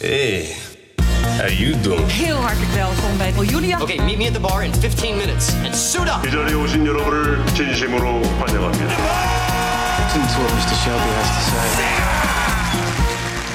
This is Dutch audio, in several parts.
Hey, how you doing? Heel hartelijk welkom bij Julia. Okay, meet me at the bar in 15 minutes and suit up. 이 자리에 오신 여러분을 진심으로 환영합니다. Listen to what Mr. Shelby has to say.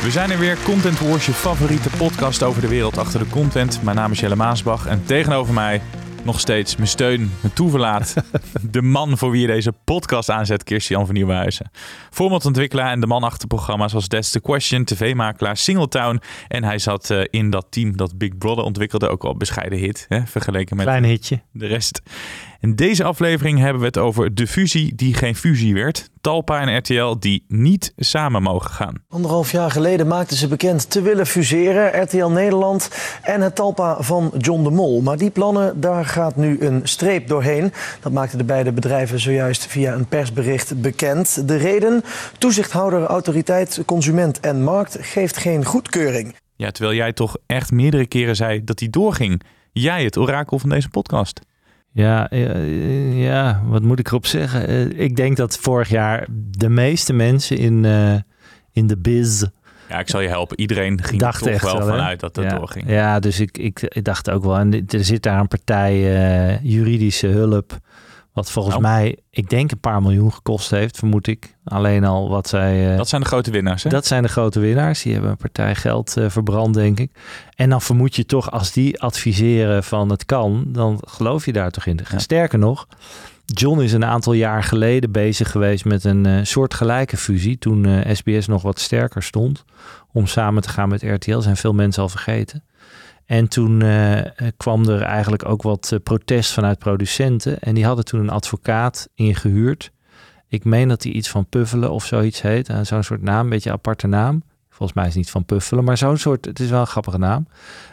We zijn er weer, Content Wars, je favoriete podcast over de wereld achter de content. Mijn naam is Jelle Maasbach en tegenover mij nog steeds mijn steun, mijn toeverlaat. de man voor wie je deze podcast aanzet, Kirstian van Nieuwenhuizen. Formatontwikkelaar en de man achter programma's als That's the Question, tv-makelaar, Singletown. En hij zat eh, in dat team dat Big Brother ontwikkelde, ook al bescheiden hit, hè, vergeleken met Klein hitje. de rest. In deze aflevering hebben we het over de fusie die geen fusie werd. Talpa en RTL die niet samen mogen gaan. Anderhalf jaar geleden maakten ze bekend te willen fuseren, RTL Nederland en het Talpa van John de Mol. Maar die plannen, daar gaat nu een streep doorheen. Dat maakten de beide bedrijven zojuist via een persbericht bekend. De reden? Toezichthouder, autoriteit, consument en markt geeft geen goedkeuring. Ja, terwijl jij toch echt meerdere keren zei dat die doorging. Jij, het orakel van deze podcast. Ja, eh, ja, wat moet ik erop zeggen? Eh, ik denk dat vorig jaar de meeste mensen in, eh, in de biz Ja, ik zal je helpen. Iedereen ging er dachten toch echt wel vanuit dat het ja. doorging. Ja, dus ik, ik, ik dacht ook wel. En er zit daar een partij eh, juridische hulp. Wat volgens Nou. mij, ik denk een paar miljoen gekost heeft, vermoed ik. Alleen al wat zij. eh, Dat zijn de grote winnaars, hè? Dat zijn de grote winnaars. Die hebben een partij geld eh, verbrand, denk ik. En dan vermoed je toch, als die adviseren van het kan, dan geloof je daar toch in. Ja. Sterker nog, John is een aantal jaar geleden bezig geweest met een eh, soortgelijke fusie. Toen SBS nog wat sterker stond. Om samen te gaan met RTL. Zijn veel mensen al vergeten. En toen eh, eh, kwam er eigenlijk ook wat eh, protest vanuit producenten. En die hadden toen een advocaat ingehuurd. Ik meen dat hij iets van Puffelen of zoiets heet. Zo'n soort naam, een beetje een aparte naam. Volgens mij is het niet van Puffelen, maar zo'n soort, het is wel een grappige naam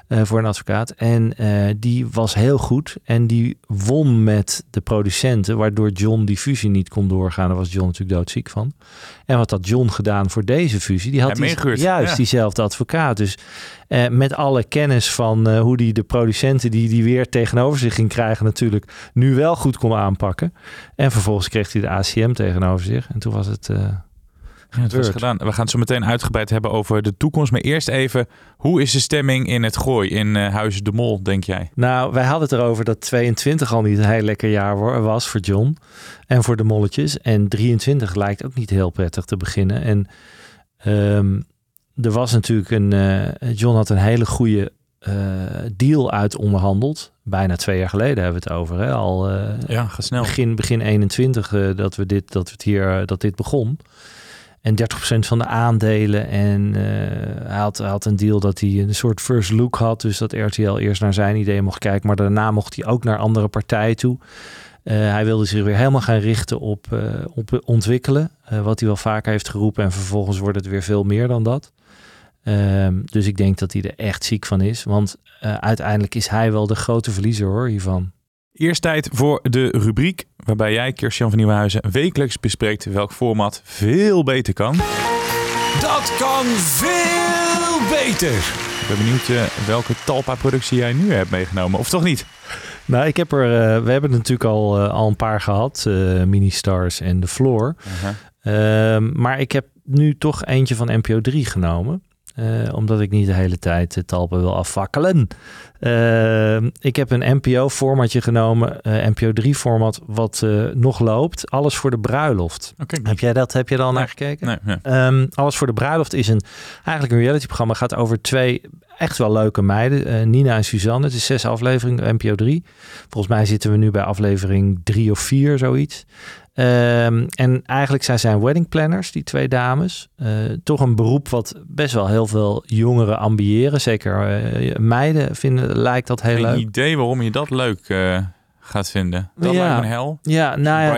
eh, voor een advocaat. En eh, die was heel goed en die won met de producenten, waardoor John die fusie niet kon doorgaan. Daar was John natuurlijk doodziek van. En wat had John gedaan voor deze fusie? Die had Hij die- juist ja. diezelfde advocaat. Dus eh, met alle kennis van hoe die de producenten die die weer tegenover zich ging krijgen natuurlijk nu wel goed kon aanpakken. En vervolgens kreeg hij de ACM tegenover zich. En toen was het... eh, Ja, het was gebeurd. gedaan. We gaan het zo meteen uitgebreid hebben over de toekomst. Maar eerst even, hoe is de stemming in het gooi in eh Huizen de Mol, denk jij? Nou, wij hadden het erover dat 22 al niet een heel lekker jaar wa- was voor John en voor de molletjes. En 23 lijkt ook niet heel prettig te beginnen. En ehm, er was natuurlijk een. eh, John had een hele goede eh, deal uit onderhandeld. Bijna twee jaar geleden hebben we het over. Hè? Al eh, Ja, begin, begin 21 eh, dat, we dit, dat, we het hier, dat dit begon. En 30% van de aandelen. En eh, hij, had, had een deal dat hij een soort first look had. Dus dat RTL eerst naar zijn idee mocht kijken. Maar daarna mocht hij ook naar andere partijen toe. Eh, hij wilde zich weer helemaal gaan richten op, eh, op ontwikkelen. wat hij wel vaker heeft geroepen. En vervolgens wordt het weer veel meer dan dat. Ehm, dus ik denk dat hij er echt ziek van is. Want uiteindelijk is hij wel de grote verliezer hoor, hiervan. Eerst tijd voor de rubriek waarbij jij, Kirstian van Nieuwenhuizen, wekelijks bespreekt welk format veel beter kan. Dat kan veel beter. Ik ben benieuwd eh, welke Talpa-productie jij nu hebt meegenomen. Of toch niet? Nou, ik heb er, eh, we hebben er natuurlijk al, eh, al een paar gehad, eh Mini Stars en The Floor. Ehm, maar ik heb nu toch eentje van NPO 3 genomen. Eh, omdat ik niet de hele tijd de talpen wil afvakkelen. Ehm, ik heb een NPO-formatje genomen, eh, NPO 3-format, wat eh, nog loopt. Alles voor de bruiloft. Heb jij dat? Heb je er al Nee. naar gekeken? Nee, nee. Ehm, Alles voor de bruiloft is een, eigenlijk een realityprogramma. gaat over twee echt wel leuke meiden. eh, Nina en Suzanne. Het is zes afleveringen, NPO 3. Volgens mij zitten we nu bij aflevering drie of vier, zoiets. Ehm, en eigenlijk zij zijn wedding planners, die twee dames. Eh, toch een beroep wat best wel heel veel jongeren ambiëren. Zeker eh, meiden vinden, lijkt dat heel Geen leuk. idee waarom je dat leuk eh, gaat vinden. Dat Ja. lijkt me een hel. Ja, nou ja,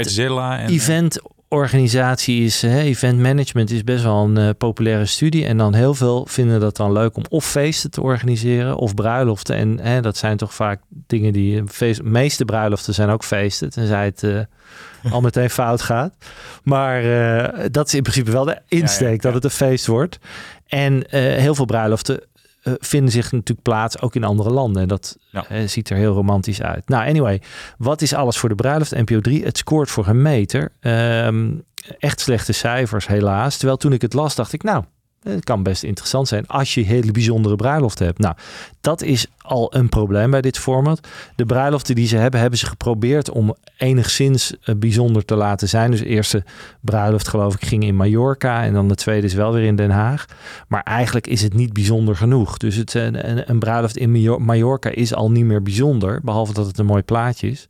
en... eh, eventorganisatie is, hè, event management is best wel een populaire studie. En dan heel veel vinden dat dan leuk om of feesten te organiseren of bruiloften. En hè, dat zijn toch vaak dingen die, feest, meeste bruiloften zijn ook feesten, tenzij het al meteen fout gaat. Maar eh, dat is in principe wel de insteek, Ja, ja, ja. dat het een feest wordt. En eh, heel veel bruiloften eh, vinden zich natuurlijk plaats ook in andere landen. En dat ziet er heel romantisch uit. Nou, anyway, wat is alles voor de bruiloft? NPO 3, het scoort voor een meter. Ehm, echt slechte cijfers, helaas. Terwijl toen ik het las, dacht ik, nou, Het kan best interessant zijn als je hele bijzondere bruiloften hebt. Nou, dat is al een probleem bij dit format. De bruiloften die ze hebben, hebben ze geprobeerd om enigszins eh, bijzonder te laten zijn. Dus de eerste bruiloft geloof ik ging in Mallorca en dan de tweede is wel weer in Den Haag. Maar eigenlijk is het niet bijzonder genoeg. Dus het, een, een, een bruiloft in Mallorca is al niet meer bijzonder, behalve dat het een mooi plaatje is.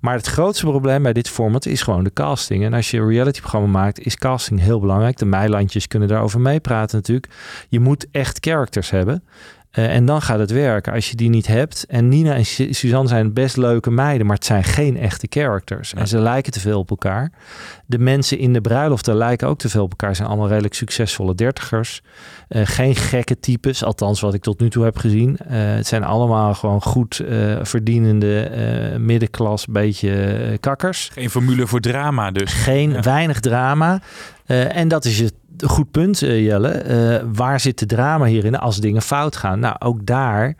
Maar het grootste probleem bij dit format is gewoon de casting. En als je een realityprogramma maakt, is casting heel belangrijk. De Meilandjes kunnen daarover meepraten natuurlijk. Je moet echt characters hebben. Uh, en dan gaat het werken. Als je die niet hebt. En Nina en Suzanne zijn best leuke meiden, maar het zijn geen echte characters. En ze lijken te veel op elkaar. De mensen in de bruiloften lijken ook te veel op elkaar. Zijn allemaal redelijk succesvolle dertigers. Uh, geen gekke types, althans wat ik tot nu toe heb gezien. Uh, het zijn allemaal gewoon goed verdienende middenklas, beetje kakkers. Geen formule voor drama dus. Geen, ja. weinig drama. en dat is het goed punt, uh, Jelle. Uh, waar zit de drama hierin als dingen fout gaan? Nou, ook daar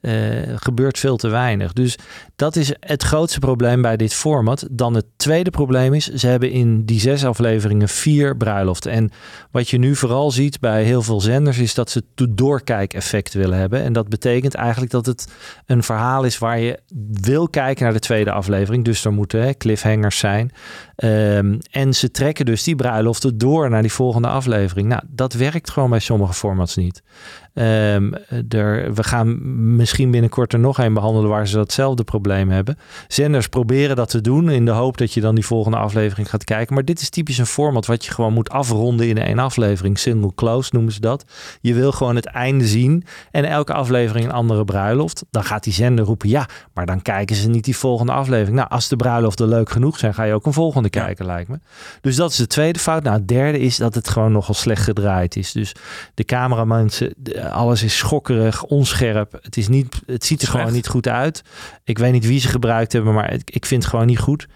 uh, gebeurt veel te weinig. Dus dat is het grootste probleem bij dit format. Dan het tweede probleem is, ze hebben in die zes afleveringen vier bruiloften. En wat je nu vooral ziet bij heel veel zenders is dat ze het doorkijkeffect willen hebben. En dat betekent eigenlijk dat het een verhaal is waar je wil kijken naar de tweede aflevering. Dus er moeten hè, cliffhangers zijn. Um, en ze trekken dus die bruiloften door naar die volgende aflevering. Nou, dat werkt gewoon bij sommige formats niet. Um, er, we gaan misschien binnenkort er nog een behandelen waar ze datzelfde probleem hebben. Zenders proberen dat te doen in de hoop dat je dan die volgende aflevering gaat kijken. Maar dit is typisch een format wat je gewoon moet afronden in één aflevering. Single close noemen ze dat. Je wil gewoon het einde zien en elke aflevering een andere bruiloft. Dan gaat die zender roepen ja, maar dan kijken ze niet die volgende aflevering. Nou, als de bruiloften leuk genoeg zijn, ga je ook een volgende kijken, lijkt me. Dus dat is de tweede fout. Nou, het derde is dat het gewoon nogal slecht gedraaid is. Dus de cameramensen, alles is schokkerig, onscherp. Het, is niet, het ziet er gewoon niet goed uit. Ik weet niet wie ze gebruikt hebben, maar ik vind het gewoon niet goed.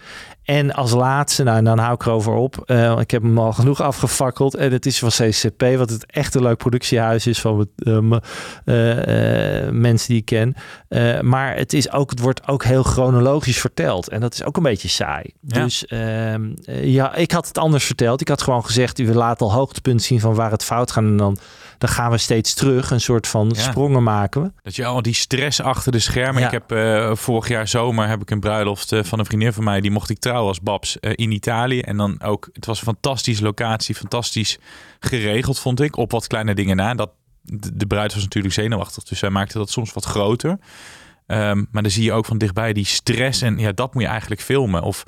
En als laatste, nou, dan hou ik erover op. Uh, ik heb hem al genoeg afgefakkeld. En het is van CCP, wat het echt een leuk productiehuis is van uh, uh, mensen die ik ken. maar het, is ook, het wordt ook heel chronologisch verteld. En dat is ook een beetje saai. Ja. Dus ehm, ja, ik had het anders verteld. Ik had gewoon gezegd, u laat al hoogtepunt zien van waar het fout gaat. En dan dan gaan we steeds terug. Een soort van ja. sprongen maken we. Dat je al die stress achter de schermen. Ja. Ik heb uh, vorig jaar zomer heb ik een bruiloft uh, van een vriendin van mij. Die mocht ik trouwen als Babs uh, in Italië. En dan ook, het was een fantastische locatie. Fantastisch geregeld vond ik. Op wat kleine dingen na. Dat, de, de bruid was natuurlijk zenuwachtig. Dus zij maakte dat soms wat groter. Um, maar dan zie je ook van dichtbij die stress. En ja, dat moet je eigenlijk filmen. Of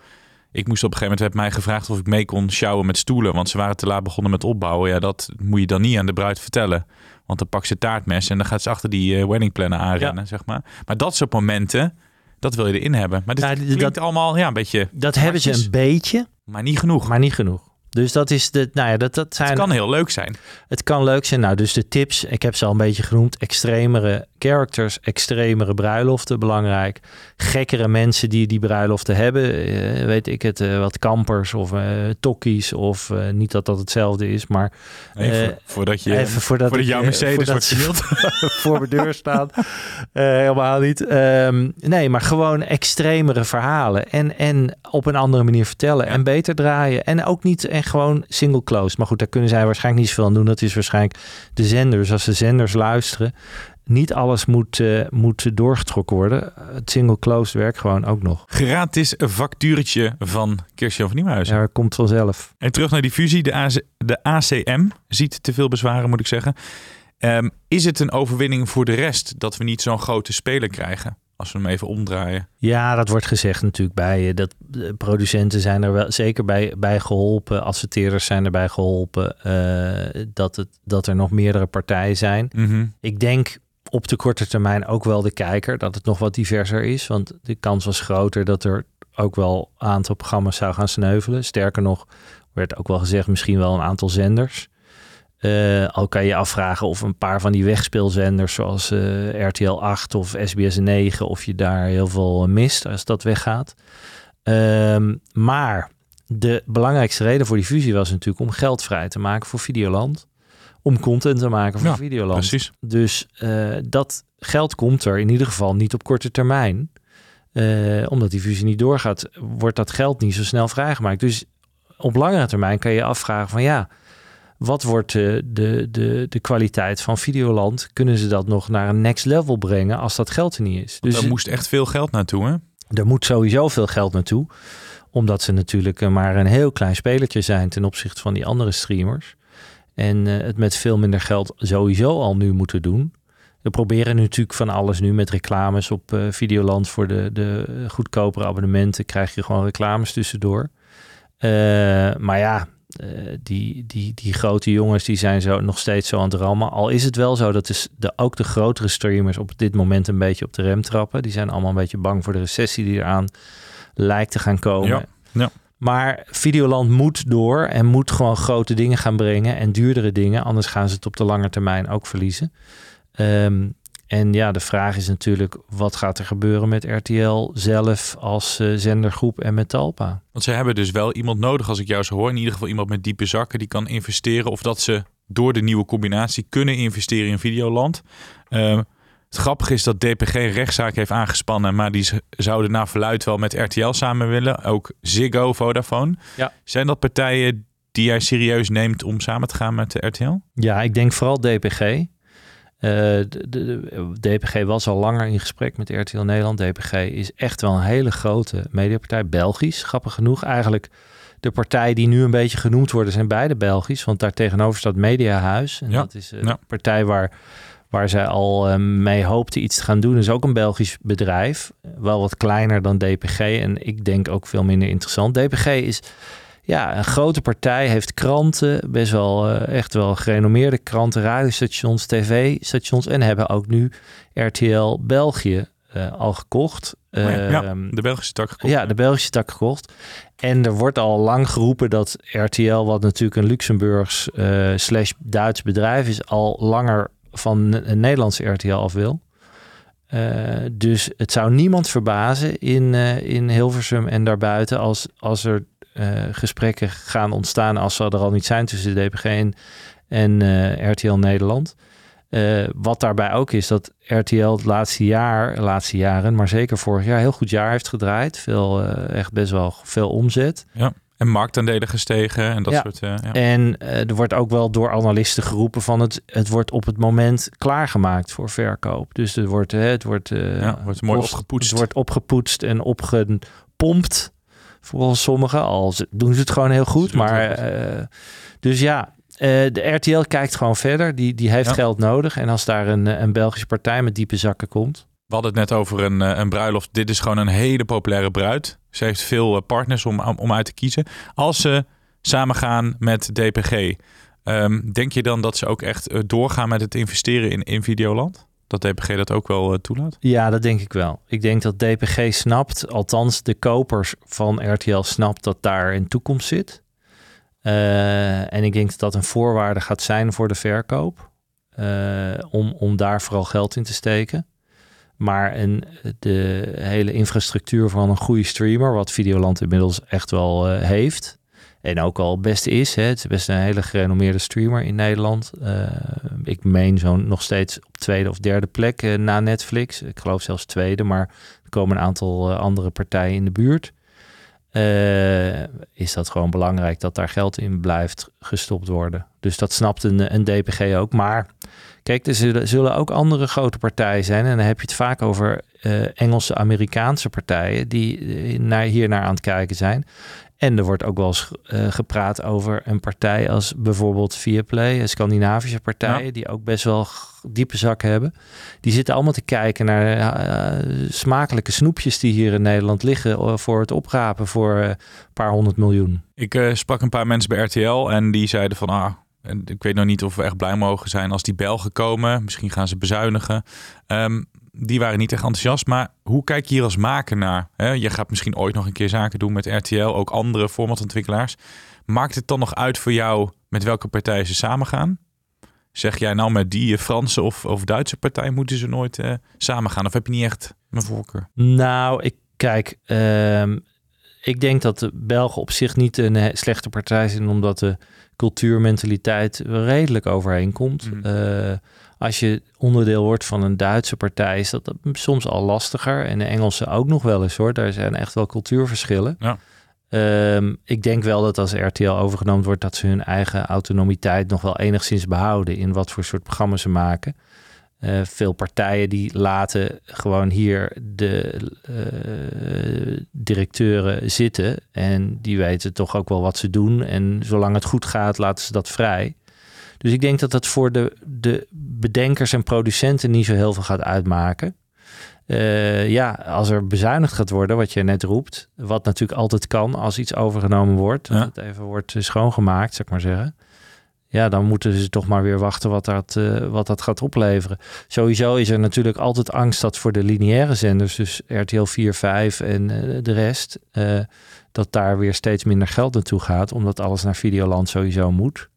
ik moest op een gegeven moment, werd mij gevraagd of ik mee kon sjouwen met stoelen. Want ze waren te laat begonnen met opbouwen. Ja, dat moet je dan niet aan de bruid vertellen. Want dan pakt ze taartmes en dan gaat ze achter die uh, wedding planner aanrennen, ja. zeg maar. Maar dat soort momenten, dat wil je erin hebben. Maar dit ja, dat allemaal ja, een beetje... Dat hebben ze een beetje. Maar niet genoeg. Maar niet genoeg. Dus dat is de, nou ja, dat, dat zijn. Het kan heel leuk zijn. Het kan leuk zijn. Nou, dus de tips, ik heb ze al een beetje genoemd. Extremere characters, extremere bruiloften, belangrijk. Gekkere mensen die die bruiloften hebben. Uh, weet ik het, uh, wat kampers of uh, tokkies. Of niet dat dat hetzelfde is, maar. Even, voordat je. Even voordat, voordat jouw Mercedes wordt vernield. voor mijn deur staan. helemaal niet. Um, nee, maar gewoon extremere verhalen. En, en op een andere manier vertellen. Ja. En beter draaien. En ook niet en gewoon single closed. Maar goed, daar kunnen zij waarschijnlijk niet zoveel aan doen. Dat is waarschijnlijk de zenders. Als de zenders luisteren, niet alles moet, uh, moet doorgetrokken worden. Het single closed werkt gewoon ook nog. Gratis factuurtje van Kirsten van Nieuwhuizen. Ja, komt vanzelf. En terug naar die fusie. De, AC, de ACM ziet te veel bezwaren, moet ik zeggen. Um, is het een overwinning voor de rest dat we niet zo'n grote speler krijgen? Als we hem even omdraaien. Ja, dat wordt gezegd natuurlijk bij dat de producenten zijn er wel zeker bij, bij geholpen. Adverteerders zijn erbij geholpen. Uh, dat, het, dat er nog meerdere partijen zijn. Mm -hmm. Ik denk op de korte termijn ook wel de kijker dat het nog wat diverser is. Want de kans was groter dat er ook wel een aantal programma's zou gaan sneuvelen. Sterker nog, werd ook wel gezegd, misschien wel een aantal zenders. Uh, al kan je afvragen of een paar van die wegspeelzenders zoals uh, RTL 8 of SBS 9, of je daar heel veel mist als dat weggaat. Um, maar de belangrijkste reden voor die fusie was natuurlijk om geld vrij te maken voor Videoland. Om content te maken voor ja, Videoland. Precies. Dus uh, dat geld komt er in ieder geval niet op korte termijn. omdat die fusie niet doorgaat, wordt dat geld niet zo snel vrijgemaakt. Dus op langere termijn kan je afvragen van ja, wat wordt de, de, de, de kwaliteit van Videoland? Kunnen ze dat nog naar een next level brengen als dat geld er niet is? Dus er moest echt veel geld naartoe, hè? Er moet sowieso veel geld naartoe. Omdat ze natuurlijk eh, maar een heel klein spelertje zijn ten opzichte van die andere streamers. En uh, het met veel minder geld sowieso al nu moeten doen. We proberen natuurlijk van alles nu met reclames op uh, Videoland voor de, de goedkopere abonnementen. Krijg je gewoon reclames tussendoor. Uh, maar ja, uh, die, die, die grote jongens die zijn zo nog steeds zo aan het rammen. Al is het wel zo dat is de, ook de grotere streamers op dit moment een beetje op de rem trappen. Die zijn allemaal een beetje bang voor de recessie die eraan lijkt te gaan komen. Ja, ja. Maar Videoland moet door en moet gewoon grote dingen gaan brengen en duurdere dingen. Anders gaan ze het op de lange termijn ook verliezen. Um, en ja, de vraag is natuurlijk, wat gaat er gebeuren met RTL zelf als uh, zendergroep en met Talpa? Want ze hebben dus wel iemand nodig, als ik jou zo hoor. In ieder geval iemand met diepe zakken die kan investeren. Of dat ze door de nieuwe combinatie kunnen investeren in Videoland. Uh, het grappige is dat DPG een rechtszaak heeft aangespannen. Maar die zouden naar verluid wel met RTL samen willen. Ook Ziggo, Vodafone. Ja. Zijn dat partijen die jij serieus neemt om samen te gaan met de RTL? Ja, ik denk vooral DPG. Uh, de, de, DPG was al langer in gesprek met RTL Nederland. DPG is echt wel een hele grote mediapartij. Belgisch, grappig genoeg. Eigenlijk de partij die nu een beetje genoemd worden zijn beide Belgisch. Want daar tegenover staat Mediahuis. En ja. dat is een ja. partij waar, waar zij al uh, mee hoopte iets te gaan doen. Dat is ook een Belgisch bedrijf. Wel wat kleiner dan DPG. En ik denk ook veel minder interessant. DPG is ja, een grote partij heeft kranten, best wel uh, echt wel gerenommeerde kranten, radiostations, tv-stations en hebben ook nu RTL België uh, al gekocht. Oh ja, ja, Ehm, de Belgische tak gekocht. ja, de Belgische tak gekocht. En er wordt al lang geroepen dat RTL, wat natuurlijk een Luxemburgs uh, slash Duits bedrijf is, al langer van een Nederlandse RTL af wil. Uh, dus het zou niemand verbazen in, uh, in Hilversum en daarbuiten als, als er gesprekken gaan ontstaan als ze er al niet zijn tussen de DPG en, en uh, RTL Nederland. Uh, wat daarbij ook is dat RTL het laatste jaar, laatste jaren, maar zeker vorig jaar, heel goed jaar heeft gedraaid. Veel, echt best wel veel omzet. Ja. En marktaandelen gestegen en dat ja. soort. ja. En er wordt ook wel door analisten geroepen van het, het wordt op het moment klaargemaakt voor verkoop. Dus er wordt, het wordt, ja, wordt mooi opgepoetst. Het wordt opgepoetst en opgepompt volgens sommigen. Al doen ze het gewoon heel goed. Maar uh, dus ja, uh, de RTL kijkt gewoon verder. Die, die heeft ja. geld nodig. En als daar een, een Belgische partij met diepe zakken komt. We hadden het net over een, een bruiloft. Dit is gewoon een hele populaire bruid. Ze heeft veel partners om, om uit te kiezen. Als ze samen gaan met DPG, um, denk je dan dat ze ook echt doorgaan met het investeren in, in Videoland? Dat DPG dat ook wel uh, toelaat? Ja, dat denk ik wel. Ik denk dat DPG snapt, althans de kopers van RTL snapt dat daar een toekomst zit. Uh, en ik denk dat dat een voorwaarde gaat zijn voor de verkoop. Uh, om, om daar vooral geld in te steken. Maar een, de hele infrastructuur van een goede streamer, wat Videoland inmiddels echt wel heeft, en ook al het beste is. Hè. Het is best een hele gerenommeerde streamer in Nederland. Uh, ik meen zo'n nog steeds op tweede of derde plek uh, na Netflix. Ik geloof zelfs tweede, maar er komen een aantal uh, andere partijen in de buurt. is dat gewoon belangrijk dat daar geld in blijft gestopt worden. Dus dat snapt een, een DPG ook. Maar kijk, er zullen, ook andere grote partijen zijn. En dan heb je het vaak over Engelse, Amerikaanse partijen die naar, hier naar aan het kijken zijn. En er wordt ook wel eens uh, gepraat over een partij als bijvoorbeeld Viaplay, een Scandinavische partijen, ja. die ook best wel diepe zak hebben. Die zitten allemaal te kijken naar uh, smakelijke snoepjes die hier in Nederland liggen voor het oprapen voor een paar honderd miljoen. Ik sprak een paar mensen bij RTL en die zeiden van ah, ik weet nog niet of we echt blij mogen zijn als die Belgen komen. Misschien gaan ze bezuinigen. Um, die waren niet echt enthousiast. Maar hoe kijk je hier als maker naar? Hè? Je gaat misschien ooit nog een keer zaken doen met RTL, ook andere formatontwikkelaars. Maakt het dan nog uit voor jou met welke partijen ze samen gaan? Zeg jij nou met die Franse of, of Duitse partij moeten ze nooit uh, samen gaan? Of heb je niet echt een voorkeur? Nou, ik kijk, uh, ik denk dat de Belgen op zich niet een slechte partij zijn, omdat de cultuurmentaliteit redelijk overeenkomt. Mm. Uh, als je onderdeel wordt van een Duitse partij, is dat soms al lastiger. En de Engelse ook nog wel eens hoor. Daar zijn echt wel cultuurverschillen. Ja. Ehm, ik denk wel dat als RTL overgenomen wordt, dat ze hun eigen autonomiteit nog wel enigszins behouden in wat voor soort programma's ze maken. Eh, veel partijen die laten gewoon hier de uh, directeuren zitten en die weten toch ook wel wat ze doen. En zolang het goed gaat, laten ze dat vrij. Dus ik denk dat dat voor de, de bedenkers en producenten niet zo heel veel gaat uitmaken. Uh, ja, als er bezuinigd gaat worden, wat je net roept, wat natuurlijk altijd kan als iets overgenomen wordt, dat het even wordt schoongemaakt, zeg maar zeggen. Ja, dan moeten ze toch maar weer wachten wat dat, uh, wat dat gaat opleveren. Sowieso is er natuurlijk altijd angst dat voor de lineaire zenders, dus RTL 4, 5 en uh, de rest, dat daar weer steeds minder geld naartoe gaat, omdat alles naar Videoland sowieso moet.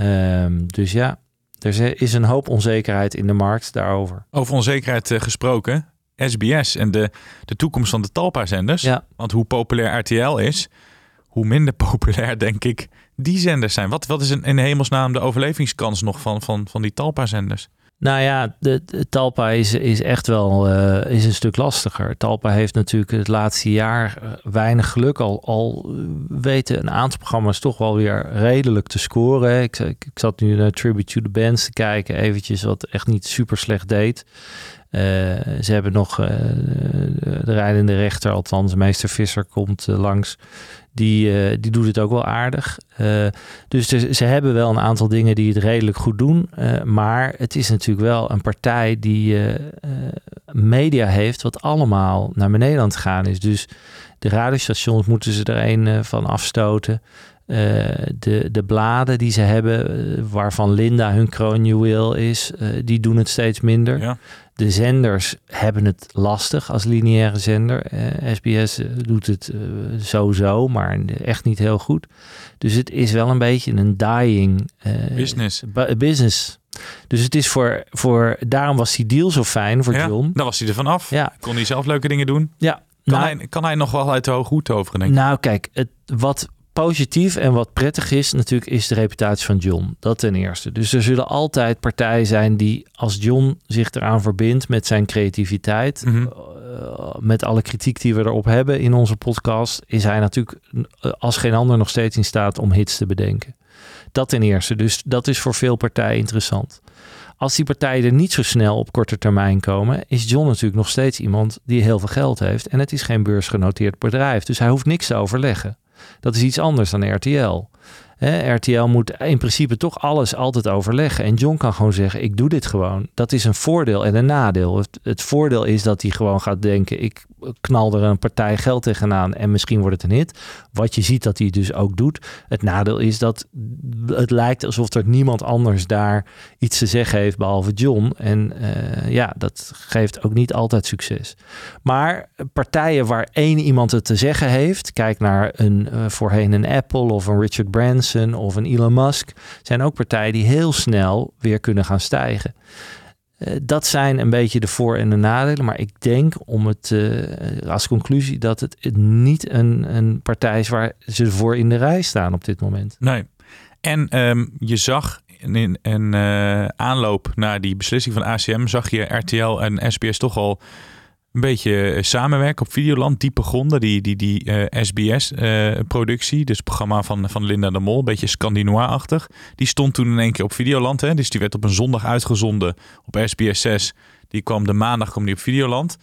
Um, dus ja, er is een hoop onzekerheid in de markt daarover. Over onzekerheid uh, gesproken. SBS en de, de toekomst van de Talpa-zenders. Ja. Want hoe populair RTL is, hoe minder populair denk ik die zenders zijn. Wat, wat is in, in hemelsnaam de overlevingskans nog van, van, van die Talpa-zenders? Nou ja, de, de, Talpa is, is echt wel uh, is een stuk lastiger. Talpa heeft natuurlijk het laatste jaar uh, weinig geluk. Al, al weten een aantal programma's toch wel weer redelijk te scoren. Ik, ik, zat nu naar Tribute to the Bands te kijken. Eventjes wat echt niet super slecht deed. Uh, ze hebben nog de rijdende rechter, althans meester Visser komt langs. Die, uh, die doet het ook wel aardig. Uh, dus ze, hebben wel een aantal dingen die het redelijk goed doen. Uh, maar het is natuurlijk wel een partij die media heeft, wat allemaal naar beneden aan het gaan is. Dus de radiostations moeten ze er een van afstoten. de, de bladen die ze hebben, waarvan Linda hun kroonjuweel is, die doen het steeds minder. Ja. De zenders hebben het lastig als lineaire zender. Eh, SBS doet het uh, sowieso, maar echt niet heel goed. Dus het is wel een beetje een dying uh, business. business. Dus het is voor, voor, daarom was die deal zo fijn voor ja, John. Daar was hij er vanaf. Ja. Kon hij zelf leuke dingen doen. Ja. Kan, nou, hij, kan hij nog wel uit de hoge hoed over, denk ik? Nou, kijk, het, wat positief en wat prettig is natuurlijk is de reputatie van John. Dat ten eerste. Dus er zullen altijd partijen zijn die als John zich eraan verbindt met zijn creativiteit, Mhm. uh, met alle kritiek die we erop hebben in onze podcast, is hij natuurlijk uh, als geen ander nog steeds in staat om hits te bedenken. Dat ten eerste. Dus dat is voor veel partijen interessant. Als die partijen er niet zo snel op korte termijn komen, is John natuurlijk nog steeds iemand die heel veel geld heeft. En het is geen beursgenoteerd bedrijf. Dus hij hoeft niks te overleggen. Dat is iets anders dan RTL. RTL moet in principe toch alles altijd overleggen. En John kan gewoon zeggen: Ik doe dit gewoon. Dat is een voordeel en een nadeel. Het, voordeel is dat hij gewoon gaat denken: Ik knal er een partij geld tegenaan en misschien wordt het een hit. Wat je ziet dat hij dus ook doet. Het nadeel is dat het lijkt alsof er niemand anders daar iets te zeggen heeft behalve John. En uh, ja, dat geeft ook niet altijd succes. Maar partijen waar één iemand het te zeggen heeft, kijk naar een uh, voorheen een Apple of een Richard Branson of een Elon Musk, zijn ook partijen die heel snel weer kunnen gaan stijgen. Uh, dat zijn een beetje de voor- en de nadelen. Maar ik denk om het uh, als conclusie dat het niet een, een partij is waar ze voor in de rij staan op dit moment. Nee. En um, je zag in een uh, aanloop naar die beslissing van ACM, zag je RTL en SBS toch al een beetje samenwerken op Videoland. Diepe gronden, die, die, die uh, SBS-productie, uh, dus het programma van, van Linda de Mol, een beetje Scandinois-achtig. Die stond toen in één keer op Videoland. Hè? Dus die werd op een zondag uitgezonden op SBS 6. Die kwam de maandag kwam die op Videoland.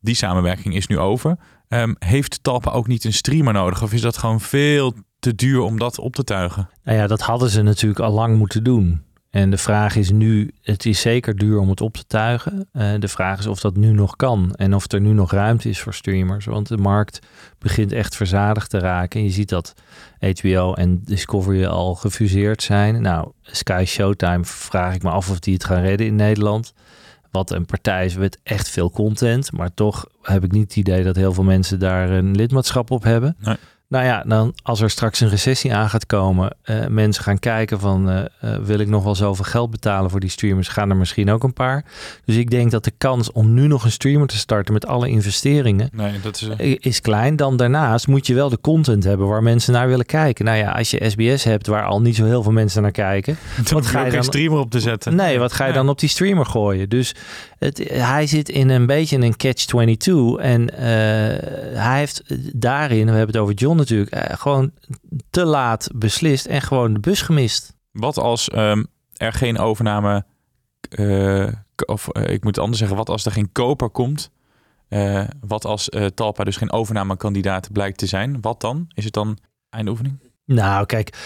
Die samenwerking is nu over. Um, heeft Talpa ook niet een streamer nodig? Of is dat gewoon veel te duur om dat op te tuigen? Nou ja, dat hadden ze natuurlijk al lang moeten doen. En de vraag is nu, het is zeker duur om het op te tuigen. Uh, de vraag is of dat nu nog kan en of er nu nog ruimte is voor streamers. Want de markt begint echt verzadigd te raken. En je ziet dat HBO en Discovery al gefuseerd zijn. Nou, Sky Showtime vraag ik me af of die het gaan redden in Nederland. Wat een partij is met echt veel content. Maar toch heb ik niet het idee dat heel veel mensen daar een lidmaatschap op hebben. Nee. Nou ja, dan als er straks een recessie aan gaat komen, uh, mensen gaan kijken van uh, uh, wil ik nog wel zoveel geld betalen voor die streamers, gaan er misschien ook een paar. Dus ik denk dat de kans om nu nog een streamer te starten met alle investeringen nee, dat is, is klein. Dan daarnaast moet je wel de content hebben waar mensen naar willen kijken. Nou ja, als je SBS hebt waar al niet zo heel veel mensen naar kijken, wat ga je dan streamer op te zetten? Nee, wat ga je dan op die streamer gooien? Dus het, hij zit in een beetje in een catch 22 en hij heeft daarin, we hebben het over John natuurlijk eh, gewoon te laat beslist en gewoon de bus gemist. Wat als um, er geen overname, uh, of ik moet anders zeggen, wat als er geen koper komt? wat als Talpa dus geen overnamekandidaat blijkt te zijn? Wat dan? Is het dan eindoefening? Nou, kijk,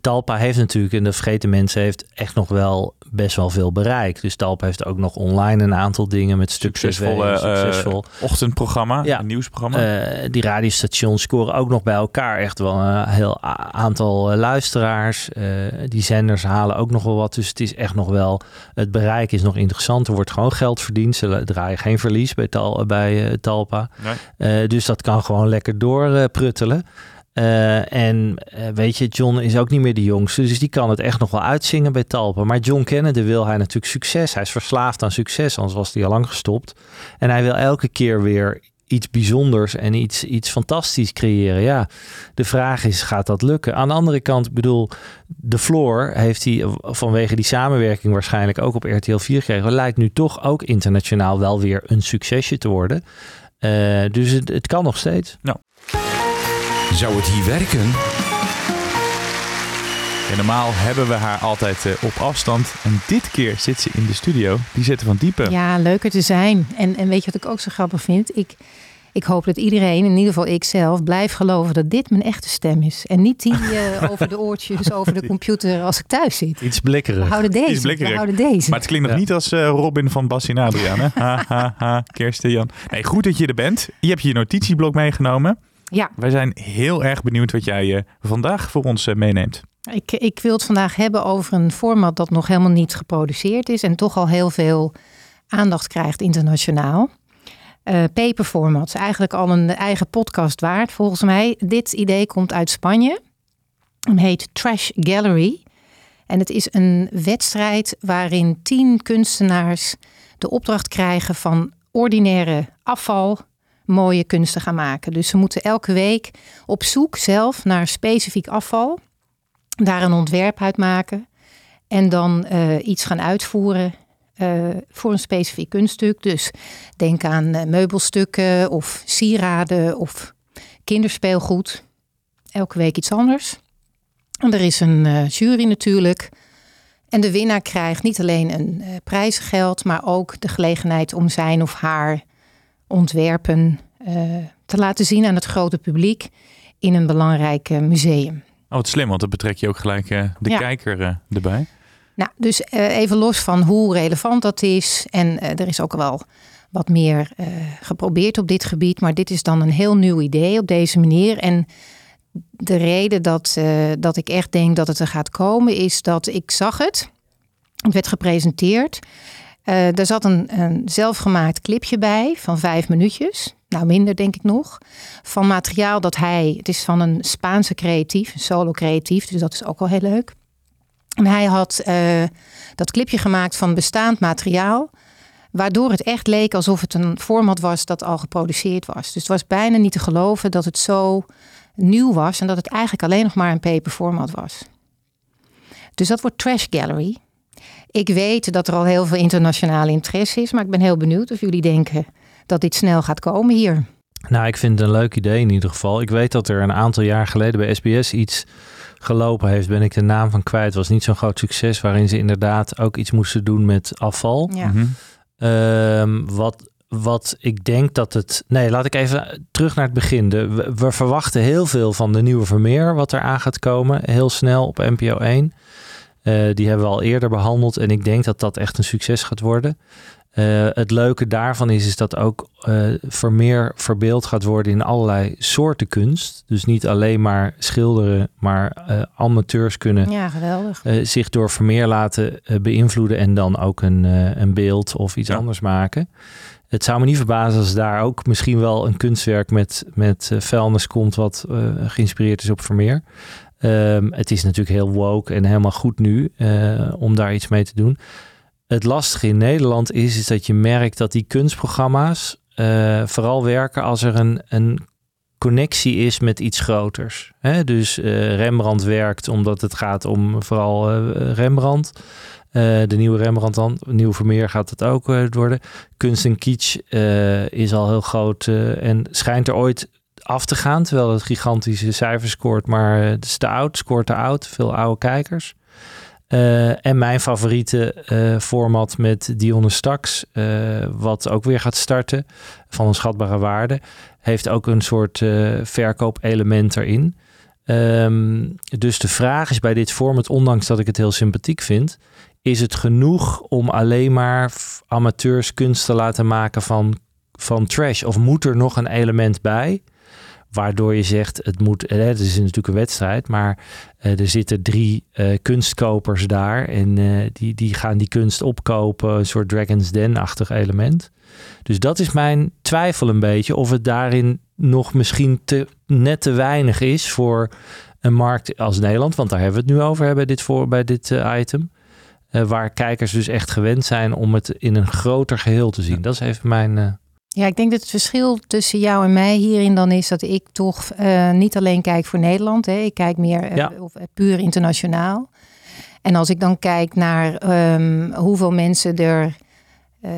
Talpa heeft natuurlijk, en de vergeten mensen, heeft echt nog wel best wel veel bereik. Dus Talpa heeft ook nog online een aantal dingen met stuk succesvolle TV, succesvol. Uh, ochtendprogramma, ja. nieuwsprogramma. Uh, die radiostations scoren ook nog bij elkaar echt wel een heel aantal luisteraars. Uh, die zenders halen ook nog wel wat. Dus het is echt nog wel, het bereik is nog interessant. Er wordt gewoon geld verdiend. Ze draaien geen verlies bij, tal, bij Talpa. Nee. dus dat kan gewoon lekker doorpruttelen. Uh, en uh, weet je, John is ook niet meer de jongste, dus die kan het echt nog wel uitzingen bij Talpa. Maar John Kennedy wil hij natuurlijk succes. Hij is verslaafd aan succes, anders was hij al lang gestopt. En hij wil elke keer weer iets bijzonders en iets, iets fantastisch creëren. Ja, de vraag is, gaat dat lukken? Aan de andere kant, bedoel, de Floor heeft hij vanwege die samenwerking waarschijnlijk ook op RTL 4 gekregen. Lijkt nu toch ook internationaal wel weer een succesje te worden. Uh, dus het, het kan nog steeds. Nou. Zou het hier werken? Ja, normaal hebben we haar altijd uh, op afstand. En dit keer zit ze in de studio. Die zitten van diepe. Ja, leuker te zijn. En, en weet je wat ik ook zo grappig vind? Ik, ik hoop dat iedereen, in ieder geval ik zelf, blijft geloven dat dit mijn echte stem is. En niet die uh, over de oortjes, over de computer als ik thuis zit. Iets blikkerig. We houden deze. Iets blikkerig. We houden deze. Maar het klinkt nog Ja. niet als eh, Robin van en Adriaan. Hè? Ha, ha, ha, Kirsten, Jan. Nee, goed dat je er bent. Je hebt je notitieblok meegenomen. Ja, Wij zijn heel erg benieuwd wat jij eh, vandaag voor ons eh, meeneemt. ik, ik wil het vandaag hebben over een format dat nog helemaal niet geproduceerd is en toch al heel veel aandacht krijgt internationaal. Paperformats, eigenlijk al een eigen podcast waard volgens mij. Dit idee komt uit Spanje. Het heet Trash Gallery. En het is een wedstrijd waarin tien kunstenaars de opdracht krijgen van ordinaire afval mooie kunsten gaan maken. Dus ze moeten elke week op zoek zelf naar specifiek afval, daar een ontwerp uit maken en dan eh, iets gaan uitvoeren eh, voor een specifiek kunststuk. Dus denk aan eh, meubelstukken of sieraden of kinderspeelgoed. Elke week iets anders. En er is een jury natuurlijk. En de winnaar krijgt niet alleen een prijzengeld, maar ook de gelegenheid om zijn of haar ontwerpen eh, te laten zien aan het grote publiek in een belangrijk eh, museum. Oh, wat slim, want dan betrek je ook gelijk eh, de Ja. kijker erbij. Nou, dus even los van hoe relevant dat is. En er is ook wel wat meer geprobeerd op dit gebied. Maar dit is dan een heel nieuw idee op deze manier. En de reden dat, dat ik echt denk dat het er gaat komen is dat ik zag het. Het werd gepresenteerd. Eh er zat een, een zelfgemaakt clipje bij van vijf minuutjes. Nou, minder denk ik nog. Van materiaal dat hij... Het is van een Spaanse creatief, een solo creatief. Dus dat is ook wel heel leuk. En hij had eh, dat clipje gemaakt van bestaand materiaal. Waardoor het echt leek alsof het een format was dat al geproduceerd was. Dus het was bijna niet te geloven dat het zo nieuw was. En dat het eigenlijk alleen nog maar een paper format was. Dus dat wordt Trash Gallery. Ik weet dat er al heel veel internationale interesse is. Maar ik ben heel benieuwd of jullie denken dat dit snel gaat komen hier. Nou, ik vind het een leuk idee in ieder geval. Ik weet dat er een aantal jaar geleden bij SBS iets gelopen heeft. Ben ik de naam van kwijt. Was niet zo'n groot succes. Waarin ze inderdaad ook iets moesten doen met afval. Ja. Mhm. Ehm, wat, wat ik denk dat het. Nee, laat ik even terug naar het begin. De, we, we verwachten heel veel van de nieuwe Vermeer. Wat er aan gaat komen. Heel snel op NPO 1. Eh, die hebben we al eerder behandeld. En ik denk dat dat echt een succes gaat worden. Eh, het leuke daarvan is, is dat ook uh, Vermeer verbeeld gaat worden in allerlei soorten kunst. Dus niet alleen maar schilderen, maar uh, amateurs kunnen ja, geweldig. zich door Vermeer laten beïnvloeden en dan ook een, een beeld of iets Ja. anders maken. Het zou me niet verbazen als daar ook misschien wel een kunstwerk met, met eh, vuilnis komt wat eh, geïnspireerd is op Vermeer. Ehm, het is natuurlijk heel woke en helemaal goed nu eh, om daar iets mee te doen. Het lastige in Nederland is, is dat je merkt dat die kunstprogramma's eh, vooral werken als er een, een connectie is met iets groters. Hè? Dus eh, Rembrandt werkt omdat het gaat om vooral Rembrandt. De nieuwe Rembrandt dan, nieuwe Vermeer gaat het ook worden. Kunst en kitsch is al heel groot en schijnt er ooit af te gaan, terwijl het gigantische cijfers scoort, maar eh, het is te oud, scoort te oud, veel oude kijkers. Eh, en mijn favoriete eh, format met Dionne Staks, wat ook weer gaat starten, van een schatbare waarde, heeft ook een soort verkoopelement erin. Ehm, dus de vraag is bij dit format, ondanks dat ik het heel sympathiek vind, is het genoeg om alleen maar amateurs kunst te laten maken van, van trash? Of moet er nog een element bij? Waardoor je zegt, het moet, eh, het is natuurlijk een wedstrijd, maar eh, er zitten drie eh, kunstkopers daar en die, die gaan die kunst opkopen, een soort Dragon's Den-achtig element. Dus dat is mijn twijfel een beetje of het daarin nog misschien te, net te weinig is voor een markt als Nederland, want daar hebben we het nu over hè, bij dit, voor, bij dit item. Waar kijkers dus echt gewend zijn om het in een groter geheel te zien. Dat is even mijn. Ja, ik denk dat het verschil tussen jou en mij hierin dan is dat ik toch eh, niet alleen kijk voor Nederland. Hè. Ik kijk meer Ja. eh, puur internationaal. En als ik dan kijk naar ehm, hoeveel mensen er eh,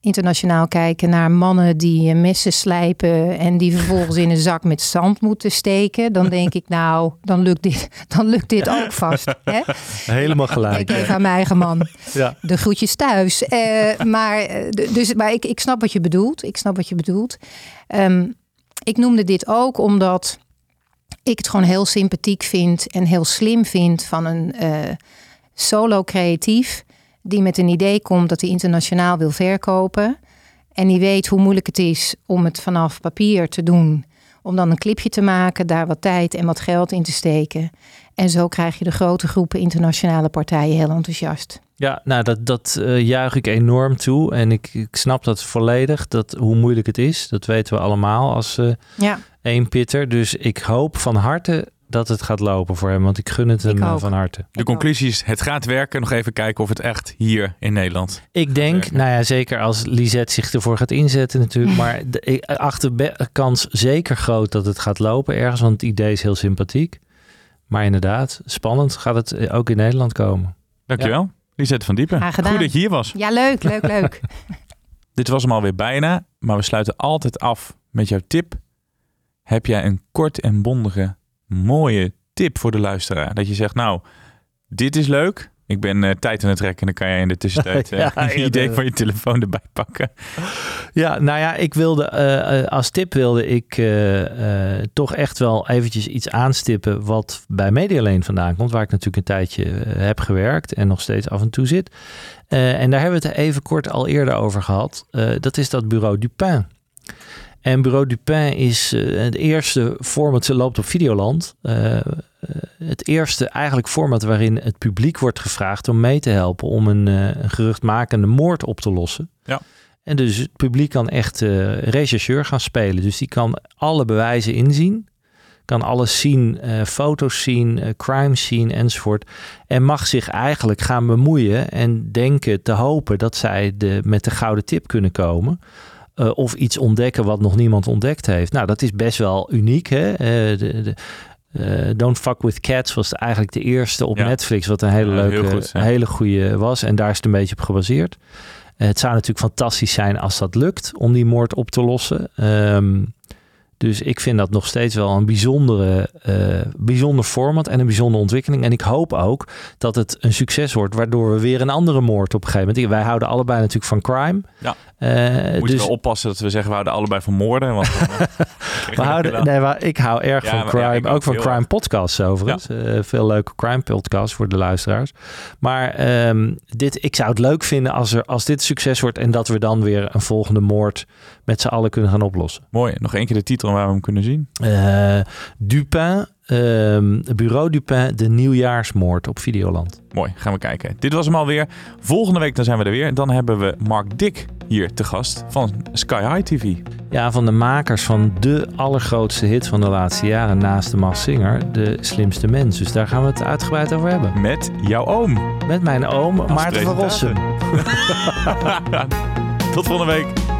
internationaal kijken naar mannen die eh, messen slijpen en die vervolgens in een zak met zand moeten steken, dan denk ik nou, dan lukt dit, dan lukt dit ook vast. Hè? helemaal gelijk. Ik even aan mijn eigen man Ja. de groetjes thuis. Eh, maar dus, maar ik, ik snap wat je bedoelt. Ik snap wat je bedoelt. Ehm, ik noemde dit ook omdat ik het gewoon heel sympathiek vind en heel slim vind van een solo creatief die met een idee komt dat hij internationaal wil verkopen. En die weet hoe moeilijk het is om het vanaf papier te doen. Om dan een clipje te maken, daar wat tijd en wat geld in te steken. En zo krijg je de grote groepen internationale partijen heel enthousiast. Ja, nou dat, dat eh, juich ik enorm toe. En ik, ik snap dat volledig, dat, hoe moeilijk het is. Dat weten we allemaal als eh Ja. één pitter. Dus ik hoop van harte dat het gaat lopen voor hem. Want ik gun het hem Ik eh, ook. van harte. De conclusie is, het gaat werken. Nog even kijken of het echt hier in Nederland... Ik denk, werken. nou ja, zeker als Lisette zich ervoor gaat inzetten natuurlijk. Maar de, ik achter be- kans zeker groot dat het gaat lopen ergens. Want het idee is heel sympathiek. Maar inderdaad, spannend gaat het eh, ook in Nederland komen. Dankjewel. Lisette van Diepen. Graag gedaan. Goed dat je hier was. Ja, leuk, leuk, leuk. Dit was hem alweer bijna, maar we sluiten altijd af met jouw tip. Heb jij een kort en bondige, mooie tip voor de luisteraar? Dat je zegt, nou, dit is leuk. Ik ben eh, tijd aan het trekken en dan kan jij in de tussentijd eh, Ja, een idee van je telefoon erbij pakken. Ja, nou ja, ik wilde eh, als tip wilde ik toch echt wel eventjes iets aanstippen wat bij Medialane vandaan komt, waar ik natuurlijk een tijdje heb gewerkt en nog steeds af en toe zit. En daar hebben we het even kort al eerder over gehad. Eh, dat is dat bureau Dupin. En Bureau Dupin is eh, het eerste format, ze loopt op Videoland. Eh, eh, het eerste eigenlijk format waarin het publiek wordt gevraagd om mee te helpen om een, een geruchtmakende moord op te lossen. Ja. En dus het publiek kan echt rechercheur gaan spelen. Dus die kan alle bewijzen inzien. Kan alles zien, foto's zien, crime zien enzovoort. En mag zich eigenlijk gaan bemoeien en denken te hopen dat zij de, met de gouden tip kunnen komen. Eh, of iets ontdekken wat nog niemand ontdekt heeft. Nou, dat is best wel uniek. Hè? Eh, de, de, eh, Don't Fuck With Cats was eigenlijk de eerste op Ja. Netflix. Wat een hele leuke, goed, ja. hele goede was. En daar is het een beetje op gebaseerd. Het zou natuurlijk fantastisch zijn als dat lukt om die moord op te lossen. Ehm, Dus ik vind dat nog steeds wel een bijzondere, uh, bijzonder format en een bijzondere ontwikkeling. En ik hoop ook dat het een succes wordt, waardoor we weer een andere moord op een gegeven moment. Wij houden allebei natuurlijk van crime. Ja. Uh, Moeten dus... we oppassen dat we zeggen we houden allebei van moorden. Want we houden, nee, maar ik hou erg van crime, ook, van crime podcasts overigens. Ja. veel leuke crime podcasts voor de luisteraars. Maar um, dit, ik zou het leuk vinden als, er, als dit succes wordt en dat we dan weer een volgende moord met z'n allen kunnen gaan oplossen. Mooi. Nog één keer de titel waar we hem kunnen zien. Uh, Dupin, uh, Bureau Dupin, de nieuwjaarsmoord op Videoland. Mooi, gaan we kijken. Dit was hem alweer. Volgende week dan zijn we er weer. Dan hebben we Mark Dick hier te gast van Sky High TV. Ja, van de makers van de allergrootste hit van de laatste jaren naast de Mas Singer, De Slimste Mens. Dus daar gaan we het uitgebreid over hebben. Met jouw oom. Met mijn oom Maarten van Rossum. Tot volgende week.